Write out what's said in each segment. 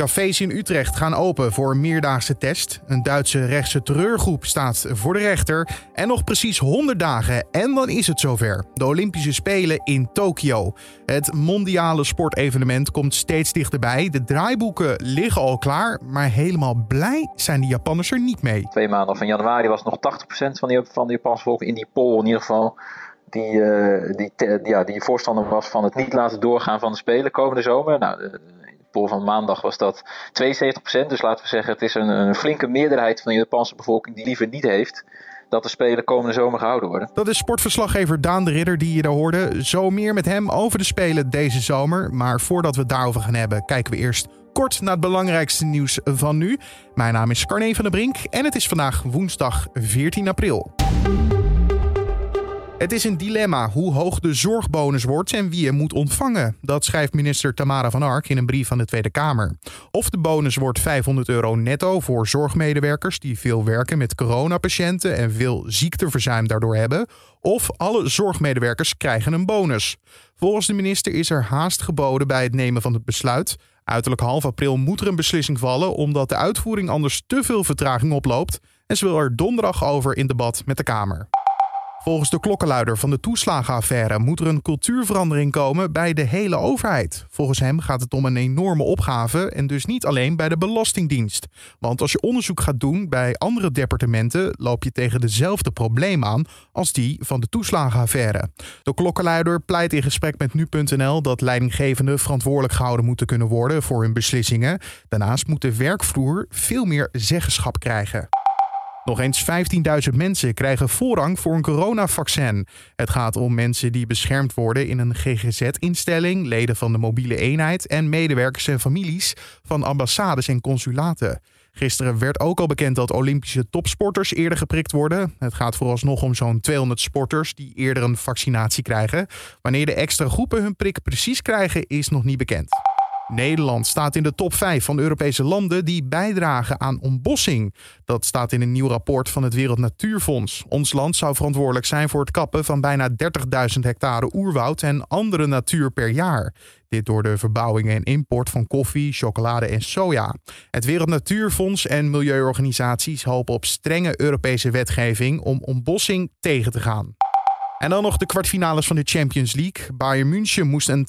Cafés in Utrecht gaan open voor een meerdaagse test. Een Duitse rechtse terreurgroep staat voor de rechter. En nog precies 100 dagen en dan is het zover. De Olympische Spelen in Tokio. Het mondiale sportevenement komt steeds dichterbij. De draaiboeken liggen al klaar, maar helemaal blij zijn de Japanners er niet mee. Twee maanden van januari was nog 80% van de, van Japanse volk in die poll in ieder geval die, uh, die, ja, die voorstander was van het niet laten doorgaan van de Spelen komende zomer. Nou, de, poll van maandag was dat 72%. Dus laten we zeggen, het is een, een flinke meerderheid van de Japanse bevolking die liever niet heeft dat de Spelen komende zomer gehouden worden. Dat is sportverslaggever Daan de Ridder die je daar hoorde. Zo meer met hem over de Spelen deze zomer. Maar voordat we het daarover gaan hebben, kijken we eerst kort naar het belangrijkste nieuws van nu. Mijn naam is Carne van der Brink en het is vandaag woensdag 14 april. Het is een dilemma hoe hoog de zorgbonus wordt en wie hem moet ontvangen. Dat schrijft minister Tamara van Ark in een brief aan de Tweede Kamer. Of de bonus wordt 500 euro netto voor zorgmedewerkers die veel werken met coronapatiënten en veel ziekteverzuim daardoor hebben, of alle zorgmedewerkers krijgen een bonus. Volgens de minister is er haast geboden bij het nemen van het besluit. Uiterlijk half april moet er een beslissing vallen omdat de uitvoering anders te veel vertraging oploopt en ze wil er donderdag over in debat met de Kamer. Volgens de klokkenluider van de toeslagenaffaire moet er een cultuurverandering komen bij de hele overheid. Volgens hem gaat het om een enorme opgave en dus niet alleen bij de Belastingdienst. Want als je onderzoek gaat doen bij andere departementen, loop je tegen dezelfde probleem aan als die van de toeslagenaffaire. De klokkenluider pleit in gesprek met nu.nl dat leidinggevenden verantwoordelijk gehouden moeten kunnen worden voor hun beslissingen. Daarnaast moet de werkvloer veel meer zeggenschap krijgen. Nog eens 15.000 mensen krijgen voorrang voor een coronavaccin. Het gaat om mensen die beschermd worden in een GGZ-instelling, leden van de mobiele eenheid en medewerkers en families van ambassades en consulaten. Gisteren werd ook al bekend dat Olympische topsporters eerder geprikt worden. Het gaat vooralsnog om zo'n 200 sporters die eerder een vaccinatie krijgen. Wanneer de extra groepen hun prik precies krijgen, is nog niet bekend. Nederland staat in de top 5 van Europese landen die bijdragen aan ontbossing. Dat staat in een nieuw rapport van het Wereld Natuurfonds. Ons land zou verantwoordelijk zijn voor het kappen van bijna 30.000 hectare oerwoud en andere natuur per jaar. Dit door de verbouwing en import van koffie, chocolade en soja. Het Wereld Natuurfonds en milieuorganisaties hopen op strenge Europese wetgeving om ontbossing tegen te gaan. En dan nog de kwartfinales van de Champions League. Bayern München moest een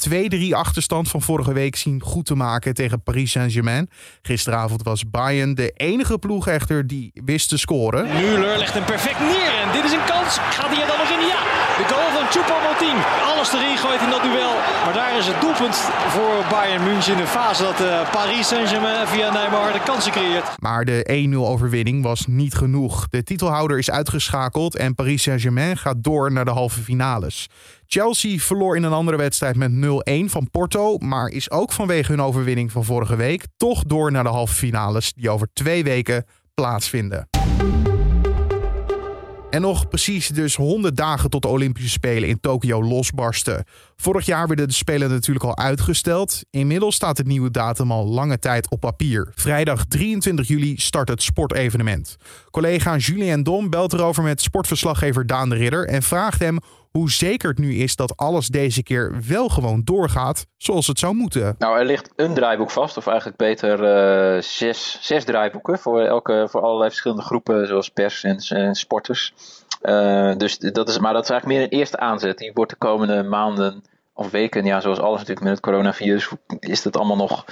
2-3 achterstand van vorige week zien goed te maken tegen Paris Saint-Germain. Gisteravond was Bayern de enige ploeg echter die wist te scoren. Müller legt hem perfect neer en dit is een kans. Gaat hij er dan nog in? Ja, de goal van Choupo-Moting. Alles erin gooit in dat duel. Maar daar is het doelpunt voor Bayern München in de fase dat uh, Paris Saint-Germain via Neymar de kansen creëert. Maar de 1-0 overwinning was niet genoeg. De titelhouder is uitgeschakeld en Paris Saint-Germain gaat door naar de halve finales. Chelsea verloor in een andere wedstrijd met 0-1 van Porto, maar is ook vanwege hun overwinning van vorige week toch door naar de halve finales die over twee weken plaatsvinden. En nog precies dus 100 dagen tot de Olympische Spelen in Tokio losbarsten. Vorig jaar werden de Spelen natuurlijk al uitgesteld. Inmiddels staat het nieuwe datum al lange tijd op papier. Vrijdag 23 juli start het sportevenement. Collega Julien Dom belt erover met sportverslaggever Daan de Ridder en vraagt hem hoe zeker het nu is dat alles deze keer wel gewoon doorgaat zoals het zou moeten. Nou, er ligt een draaiboek vast, of eigenlijk beter uh, zes, zes draaiboeken voor, elke, voor allerlei verschillende groepen, zoals pers en, sporters. Uh, dus dat is, maar dat is eigenlijk meer een eerste aanzet. Die wordt de komende maanden of weken, ja, zoals alles natuurlijk met het coronavirus, is het allemaal nog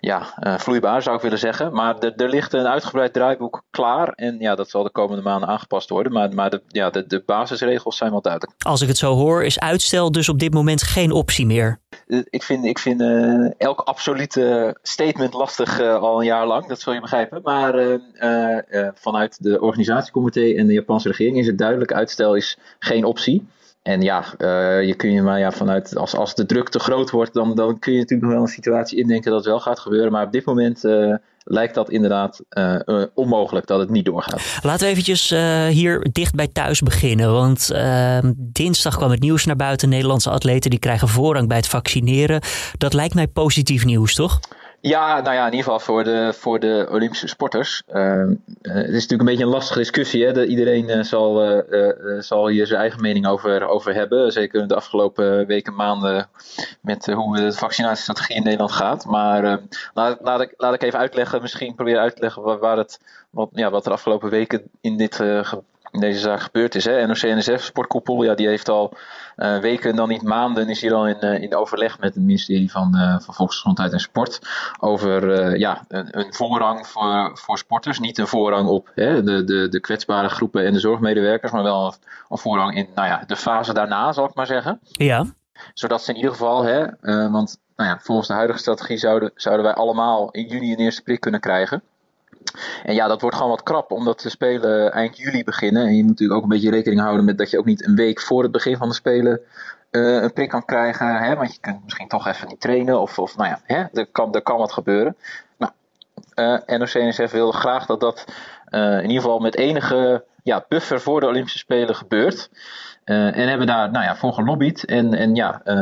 ja, uh, vloeibaar, zou ik willen zeggen. Maar er ligt een uitgebreid draaiboek klaar. En ja, dat zal de komende maanden aangepast worden. Maar, maar de, ja, de, de basisregels zijn wel duidelijk. Als ik het zo hoor, is uitstel dus op dit moment geen optie meer? Eh, ik vind, ik vind uh, elk absolute statement lastig al een jaar lang. Dat zul je begrijpen. Maar vanuit de organisatiecomité en de Japanse regering is het duidelijk: uitstel is geen optie. En ja, uh, je kun je maar ja, vanuit als, als de druk te groot wordt, dan, dan kun je natuurlijk nog wel een situatie indenken dat het wel gaat gebeuren. Maar op dit moment uh, lijkt dat inderdaad uh, onmogelijk dat het niet doorgaat. Laten we eventjes hier dicht bij thuis beginnen. Want dinsdag kwam het nieuws naar buiten. Nederlandse atleten die krijgen voorrang bij het vaccineren. Dat lijkt mij positief nieuws, toch? Ja, nou ja, in ieder geval voor de, voor de Olympische sporters. Ehm, eh, het is natuurlijk een beetje een lastige discussie. Hè? De, iedereen uh, zal, uh, zal hier zijn eigen mening over, over hebben. Zeker de afgelopen weken, maanden. Met hoe de vaccinatiestrategie in Nederland gaat. Maar ehm, laat, laat, ik, laat ik even uitleggen, misschien proberen uit te leggen waar, het, wat, ja, wat er afgelopen weken in dit deze zaak gebeurd is. Hè. NOC-NSF, Sportkoepel, ja, die heeft al uh, weken, dan niet maanden, is hier al in, uh, in overleg met het ministerie van, uh, van Volksgezondheid en Sport over ja, een, een, voorrang voor, voor sporters. Niet een voorrang op hè, de, de, de kwetsbare groepen en de zorgmedewerkers, maar wel een, voorrang in nou ja, de fase daarna, zal ik maar zeggen. Ja. Zodat ze in ieder geval, hè, want nou ja, volgens de huidige strategie zouden, zouden wij allemaal in juni een eerste prik kunnen krijgen. En ja, dat wordt gewoon wat krap, omdat de Spelen eind juli beginnen. En je moet natuurlijk ook een beetje rekening houden met dat je ook niet een week voor het begin van de Spelen uh, een prik kan krijgen. Hè? Want je kunt misschien toch even niet trainen. Of, of nou ja, hè? Er, kan, kan wat gebeuren. Nou, uh, NOC-NSF wil graag dat dat uh, in ieder geval met enige ja, buffer voor de Olympische Spelen gebeurt. Uh, en hebben daar nou ja, voor gelobbyd. En, en ja, uh,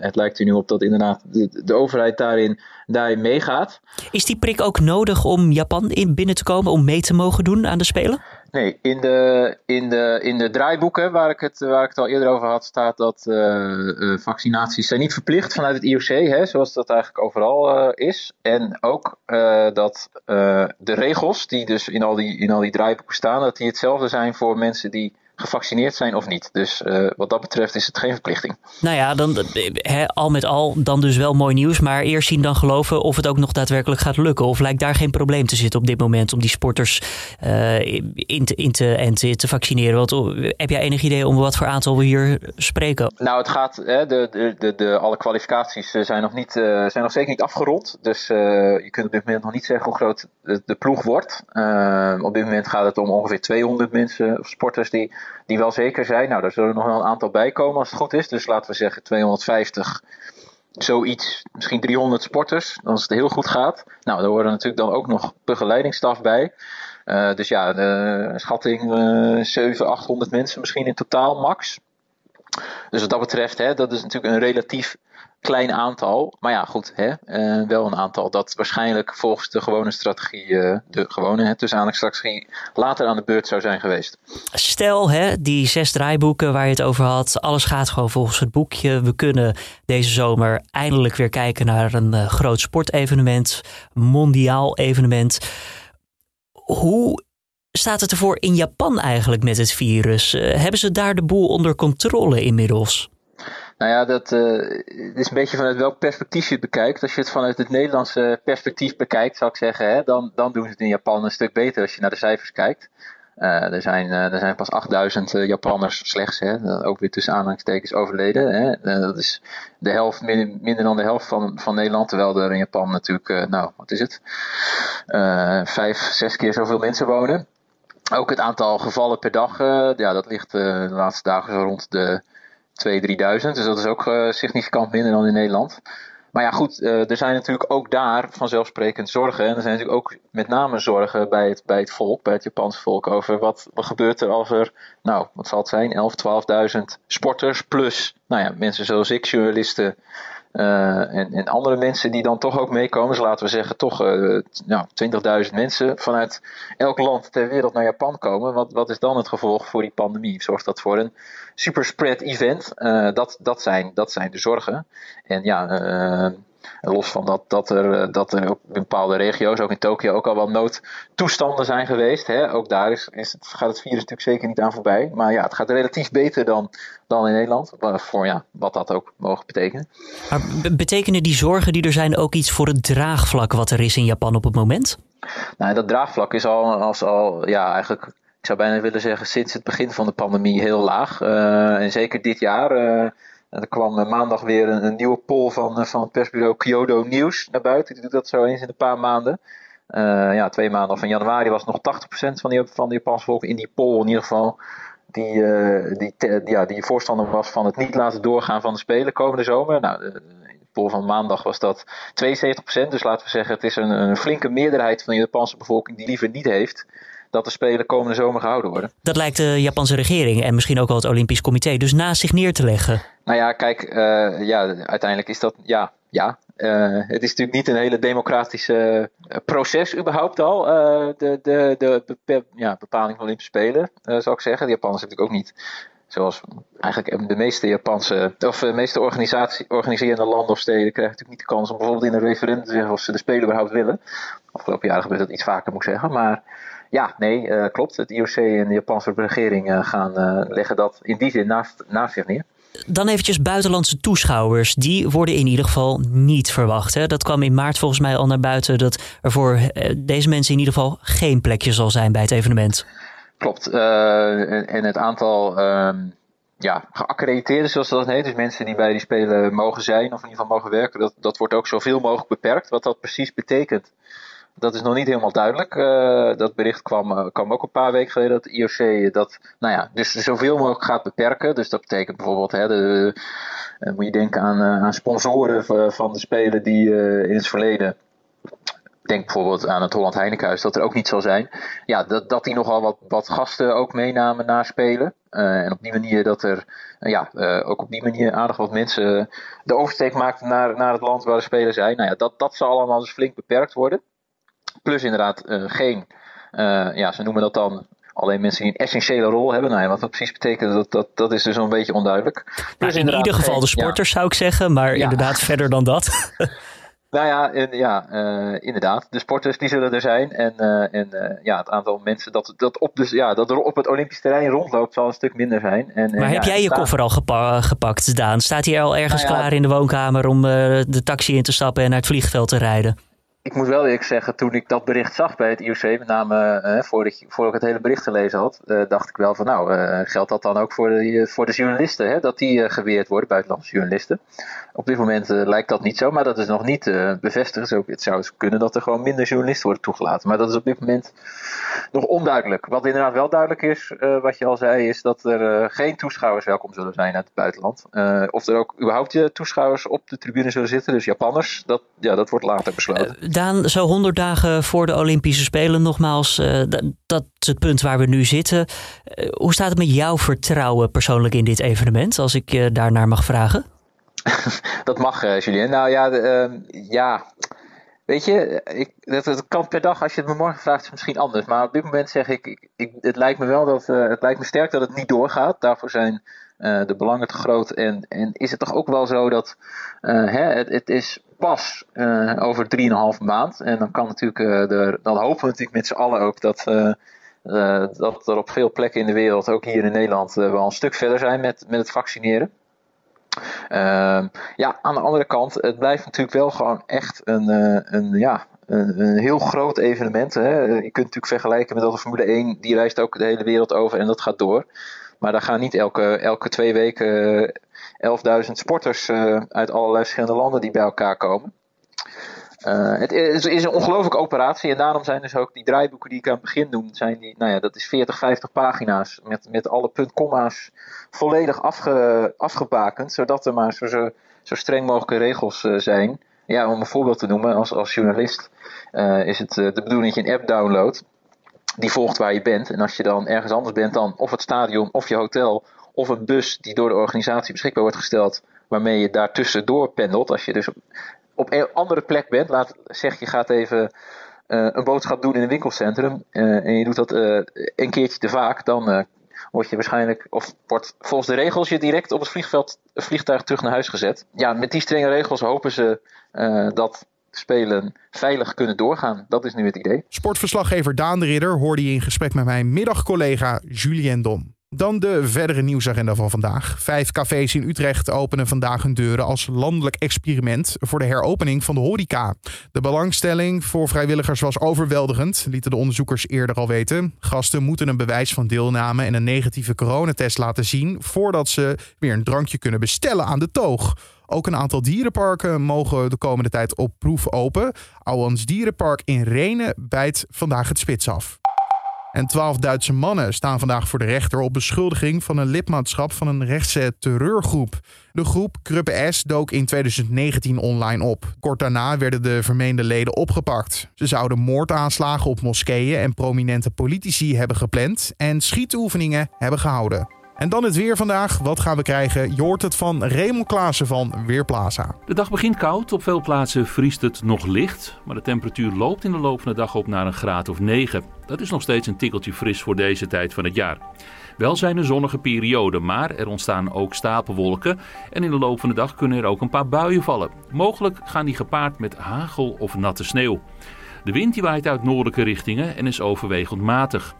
het lijkt er nu op dat inderdaad de, de, overheid daarin, daarin meegaat. Is die prik ook nodig om Japan in binnen te komen, om mee te mogen doen aan de Spelen? Nee, in de, in de, in de draaiboeken waar ik, het, waar ik het al eerder over had, staat dat uh, vaccinaties zijn niet verplicht vanuit het IOC, hè, zoals dat eigenlijk overal is. En ook dat de regels die dus in al die, in al die draaiboeken staan, dat die hetzelfde zijn voor mensen die gevaccineerd zijn of niet. Dus uh, wat dat betreft is het geen verplichting. Nou ja, dan, he, al met al dan dus wel mooi nieuws. Maar eerst zien dan geloven of het ook nog daadwerkelijk gaat lukken. Of lijkt daar geen probleem te zitten op dit moment om die sporters uh, in, te, in te, en te, te, vaccineren? Want heb jij enig idee om wat voor aantal we hier spreken? Nou, het gaat, hè, de, de, de, de, alle kwalificaties zijn nog, niet, uh, zijn nog zeker niet afgerond. Dus je kunt op dit moment nog niet zeggen hoe groot de, de ploeg wordt. op dit moment gaat het om ongeveer 200 mensen, of sporters die die wel zeker zijn. Nou, daar zullen nog wel een aantal bij komen als het goed is. Dus laten we zeggen 250, zoiets, misschien 300 sporters, als het heel goed gaat. Nou, daar worden natuurlijk dan ook nog begeleidingsstaf bij. Uh, dus ja, de schatting uh, 700, 800 mensen misschien in totaal, max. Dus wat dat betreft, hè, dat is natuurlijk een relatief klein aantal. Maar ja, goed, hè, uh, wel een aantal dat waarschijnlijk volgens de gewone strategie, uh, de gewone hè, tussen strategie, later aan de beurt zou zijn geweest. Stel, hè, die zes draaiboeken waar je het over had, alles gaat gewoon volgens het boekje. We kunnen deze zomer eindelijk weer kijken naar een uh, groot sportevenement, mondiaal evenement. Hoe staat het ervoor in Japan eigenlijk met het virus? hebben ze daar de boel onder controle inmiddels? Nou ja, dat uh, is een beetje vanuit welk perspectief je het bekijkt. Als je het vanuit het Nederlandse perspectief bekijkt, zou ik zeggen, hè, dan, dan doen ze het in Japan een stuk beter als je naar de cijfers kijkt. Uh, er, zijn, uh, er zijn pas 8000 Japanners slechts, hè, ook weer tussen aanhalingstekens overleden. Hè. dat is de helft, minder, minder, dan de helft van, van Nederland, terwijl er in Japan natuurlijk, nou, wat is het, vijf, zes keer zoveel mensen wonen. Ook het aantal gevallen per dag, ja, dat ligt de laatste dagen zo rond de 2.000, 3.000. Dus dat is ook uh, significant minder dan in Nederland. Maar ja, goed, uh, er zijn natuurlijk ook daar vanzelfsprekend zorgen. En er zijn natuurlijk ook met name zorgen bij het, bij het volk, bij het Japanse volk, over wat, wat gebeurt er als er, nou, wat zal het zijn, 11, 12.000 sporters plus, nou ja, mensen zoals ik, journalisten, uh, en, en, andere mensen die dan toch ook meekomen. Dus laten we zeggen, toch uh, nou, 20.000 mensen vanuit elk land ter wereld naar Japan komen. Wat, wat is dan het gevolg voor die pandemie? Zorgt dat voor een superspread event? Uh, dat, dat, zijn, dat zijn de zorgen. En ja, los van dat, dat, er, eh, dat er op bepaalde regio's, ook in Tokio, ook al wel noodtoestanden zijn geweest. Hè. Ook daar is, is het, gaat het virus natuurlijk zeker niet aan voorbij. Maar ja, het gaat relatief beter dan, dan in Nederland. Voor ja, wat dat ook mogen betekenen. Maar betekenen die zorgen die er zijn ook iets voor het draagvlak wat er is in Japan op het moment? Nou, dat draagvlak is al, als al ja, eigenlijk ik zou bijna willen zeggen, sinds het begin van de pandemie heel laag. Uh, en zeker dit jaar. Uh, er kwam eh, maandag weer een, een, nieuwe poll van, eh, van het persbureau Kyodo News naar buiten. Die doet dat zo eens in een paar maanden. Uh, ja, twee maanden van januari was nog 80% van van de Japanse volk in die poll in ieder geval. Die, die, ja, die voorstander was van het niet laten doorgaan van de Spelen komende zomer. Nou, de, de poll van maandag was dat 72%. Dus laten we zeggen, het is een, een flinke meerderheid van de Japanse bevolking die liever niet heeft dat de Spelen komende zomer gehouden worden. Dat lijkt de Japanse regering en misschien ook wel het Olympisch Comité dus naast zich neer te leggen. Nou ja, kijk, uh, ja, uiteindelijk is dat, ja, ja het is natuurlijk niet een hele democratische proces überhaupt al. de de, de ja, bepaling van Olympische Spelen, zou ik zeggen. De Japanners hebben natuurlijk ook niet zoals eigenlijk de meeste Japanse, of de meeste organisatie, organiserende landen of steden krijgen natuurlijk niet de kans om bijvoorbeeld in een referendum te zeggen of ze de Spelen überhaupt willen. Afgelopen jaren gebeurt dat iets vaker, moet ik zeggen. Maar ja, nee, uh, klopt. Het IOC en de Japanse regering uh, gaan uh, leggen dat in die zin naast, naast zich neer. Dan eventjes buitenlandse toeschouwers. Die worden in ieder geval niet verwacht. Hè? Dat kwam in maart volgens mij al naar buiten dat er voor deze mensen in ieder geval geen plekje zal zijn bij het evenement. Klopt. En, en, het aantal um, ja, geaccrediteerden, zoals dat heet, dus mensen die bij die spelen mogen zijn of in ieder geval mogen werken, dat, dat wordt ook zoveel mogelijk beperkt. Wat dat precies betekent, dat is nog niet helemaal duidelijk. Uh, dat bericht kwam, uh, kwam ook een paar weken geleden dat IOC dat, nou ja, dus zoveel mogelijk gaat beperken. Dus dat betekent bijvoorbeeld, hè, de, uh, moet je denken aan, aan sponsoren van de Spelen die in het verleden denk bijvoorbeeld aan het Holland Heinekenhuis, dat er ook niet zal zijn. Ja, dat, dat die nogal wat, wat gasten ook meenamen na spelen. En op die manier dat er, ja, ook op die manier aardig wat mensen de oversteek maakten naar, naar het land waar de spelen zijn. Nou ja, dat, dat zal allemaal dus flink beperkt worden. Plus inderdaad geen, ja, ze noemen dat dan alleen mensen die een essentiële rol hebben. Nou ja, wat dat precies betekent, dat, dat, dat is dus een beetje onduidelijk. Nou, in ieder geval de sporters zou ik zeggen, maar inderdaad verder dan dat. Nou ja, ja uh, inderdaad. De sporters die zullen er zijn. En, uh, en uh, ja, het aantal mensen dat, dat, op dus, ja, dat er op het Olympisch terrein rondloopt zal een stuk minder zijn. En, maar heb jij je koffer al gepa gepakt, Daan? Staat hij al ergens nou ja, klaar in de woonkamer om de taxi in te stappen en naar het vliegveld te rijden? Ik moet wel eerlijk zeggen, toen ik dat bericht zag bij het IOC, met name uh, voordat, ik, voor ik het hele bericht gelezen had, uh, dacht ik wel van nou, uh, geldt dat dan ook voor de, voor de journalisten, hè, dat die geweerd worden, buitenlandse journalisten. Op dit moment lijkt dat niet zo, maar dat is nog niet bevestigd. Het zou kunnen dat er gewoon minder journalisten worden toegelaten, maar dat is op dit moment nog onduidelijk. Wat inderdaad wel duidelijk is, wat je al zei, is dat er geen toeschouwers welkom zullen zijn uit het buitenland. of er ook überhaupt toeschouwers op de tribune zullen zitten, dus Japanners, dat, ja, dat wordt later besloten. Daan, zo 100 dagen voor de Olympische Spelen, nogmaals, uh, dat is het punt waar we nu zitten. Uh, hoe staat het met jouw vertrouwen persoonlijk in dit evenement, als ik je daarnaar mag vragen? dat mag, uh, Julien. Nou ja, ehm, ja. Weet je, ik, dat, dat, kan per dag, als je het me morgen vraagt, is misschien anders. Maar op dit moment zeg ik, ik, ik het lijkt me wel dat, het lijkt me sterk dat het niet doorgaat. Daarvoor zijn uh, de belangen te groot. En, en is het toch ook wel zo dat uh, hè, het, het, is pas uh, over 3,5 maand. En dan kan natuurlijk, er, dan hopen we natuurlijk met z'n allen ook dat, dat er op veel plekken in de wereld, ook hier in Nederland, wel een stuk verder zijn met, met het vaccineren. Ehm, ja, aan de andere kant, het blijft natuurlijk wel gewoon echt een, een ja, een, een, heel groot evenement. Hè. Je kunt natuurlijk vergelijken met de Formule 1, die reist ook de hele wereld over en dat gaat door. Maar daar gaan niet elke, elke twee weken 11.000 sporters uh, uit allerlei verschillende landen die bij elkaar komen. Uh, het is, is, een ongelooflijke operatie en daarom zijn dus ook die draaiboeken die ik aan het begin noemde, zijn die, nou ja, dat is 40, 50 pagina's met, met alle puntkomma's volledig afge, afgebakend, zodat er maar zo, zo, streng mogelijke regels zijn. Ja, om een voorbeeld te noemen, als, als journalist is het de bedoeling dat je een app downloadt die volgt waar je bent. En als je dan ergens anders bent dan of het stadion of je hotel of een bus die door de organisatie beschikbaar wordt gesteld, waarmee je daartussendoor pendelt. Als je dus op, een andere plek bent, laat zeg je gaat even uh, een boodschap doen in een winkelcentrum uh, en je doet dat uh, een keertje te vaak, dan word je waarschijnlijk, of wordt volgens de regels je direct op het vliegveld, vliegtuig terug naar huis gezet. Ja, met die strenge regels hopen ze dat spelen veilig kunnen doorgaan. Dat is nu het idee. Sportverslaggever Daan de Ridder hoorde je in gesprek met mijn middagcollega Julien Dom. Dan de verdere nieuwsagenda van vandaag. Vijf cafés in Utrecht openen vandaag hun deuren als landelijk experiment voor de heropening van de horeca. De belangstelling voor vrijwilligers was overweldigend, lieten de onderzoekers eerder al weten. Gasten moeten een bewijs van deelname en een negatieve coronatest laten zien voordat ze weer een drankje kunnen bestellen aan de toog. Ook een aantal dierenparken mogen de komende tijd op proef open. Ouwans Dierenpark in Renen bijt vandaag het spits af. En twaalf Duitse mannen staan vandaag voor de rechter op beschuldiging van een lidmaatschap van een rechtse terreurgroep. De groep Kruppe S dook in 2019 online op. Kort daarna werden de vermeende leden opgepakt. Ze zouden moordaanslagen op moskeeën en prominente politici hebben gepland en schietoefeningen hebben gehouden. En dan het weer vandaag. Wat gaan we krijgen? Je hoort het van Raymond Klaassen van Weerplaza. De dag begint koud. Op veel plaatsen vriest het nog licht. Maar de temperatuur loopt in de loop van de dag op naar een graad of 9. Dat is nog steeds een tikkeltje fris voor deze tijd van het jaar. Wel zijn er zonnige perioden, maar er ontstaan ook stapelwolken. En in de loop van de dag kunnen er ook een paar buien vallen. Mogelijk gaan die gepaard met hagel of natte sneeuw. De wind die waait uit noordelijke richtingen en is overwegend matig.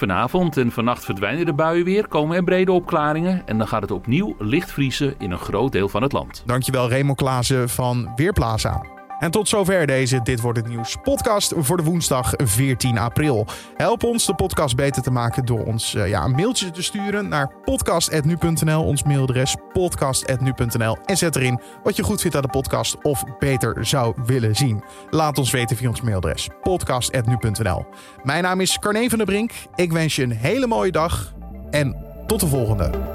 Vanavond en vannacht verdwijnen de buien weer, komen er brede opklaringen en dan gaat het opnieuw licht vriezen in een groot deel van het land. Dankjewel Raymond Klaassen van Weerplaza. En tot zover deze Dit Wordt Het Nieuws podcast voor de woensdag 14 april. Help ons de podcast beter te maken door ons uh, ja, een mailtje te sturen naar podcast.nu.nl. Ons mailadres podcast.nu.nl. En zet erin wat je goed vindt aan de podcast of beter zou willen zien. Laat ons weten via ons mailadres podcast.nu.nl. Mijn naam is Carne van der Brink. Ik wens je een hele mooie dag en tot de volgende.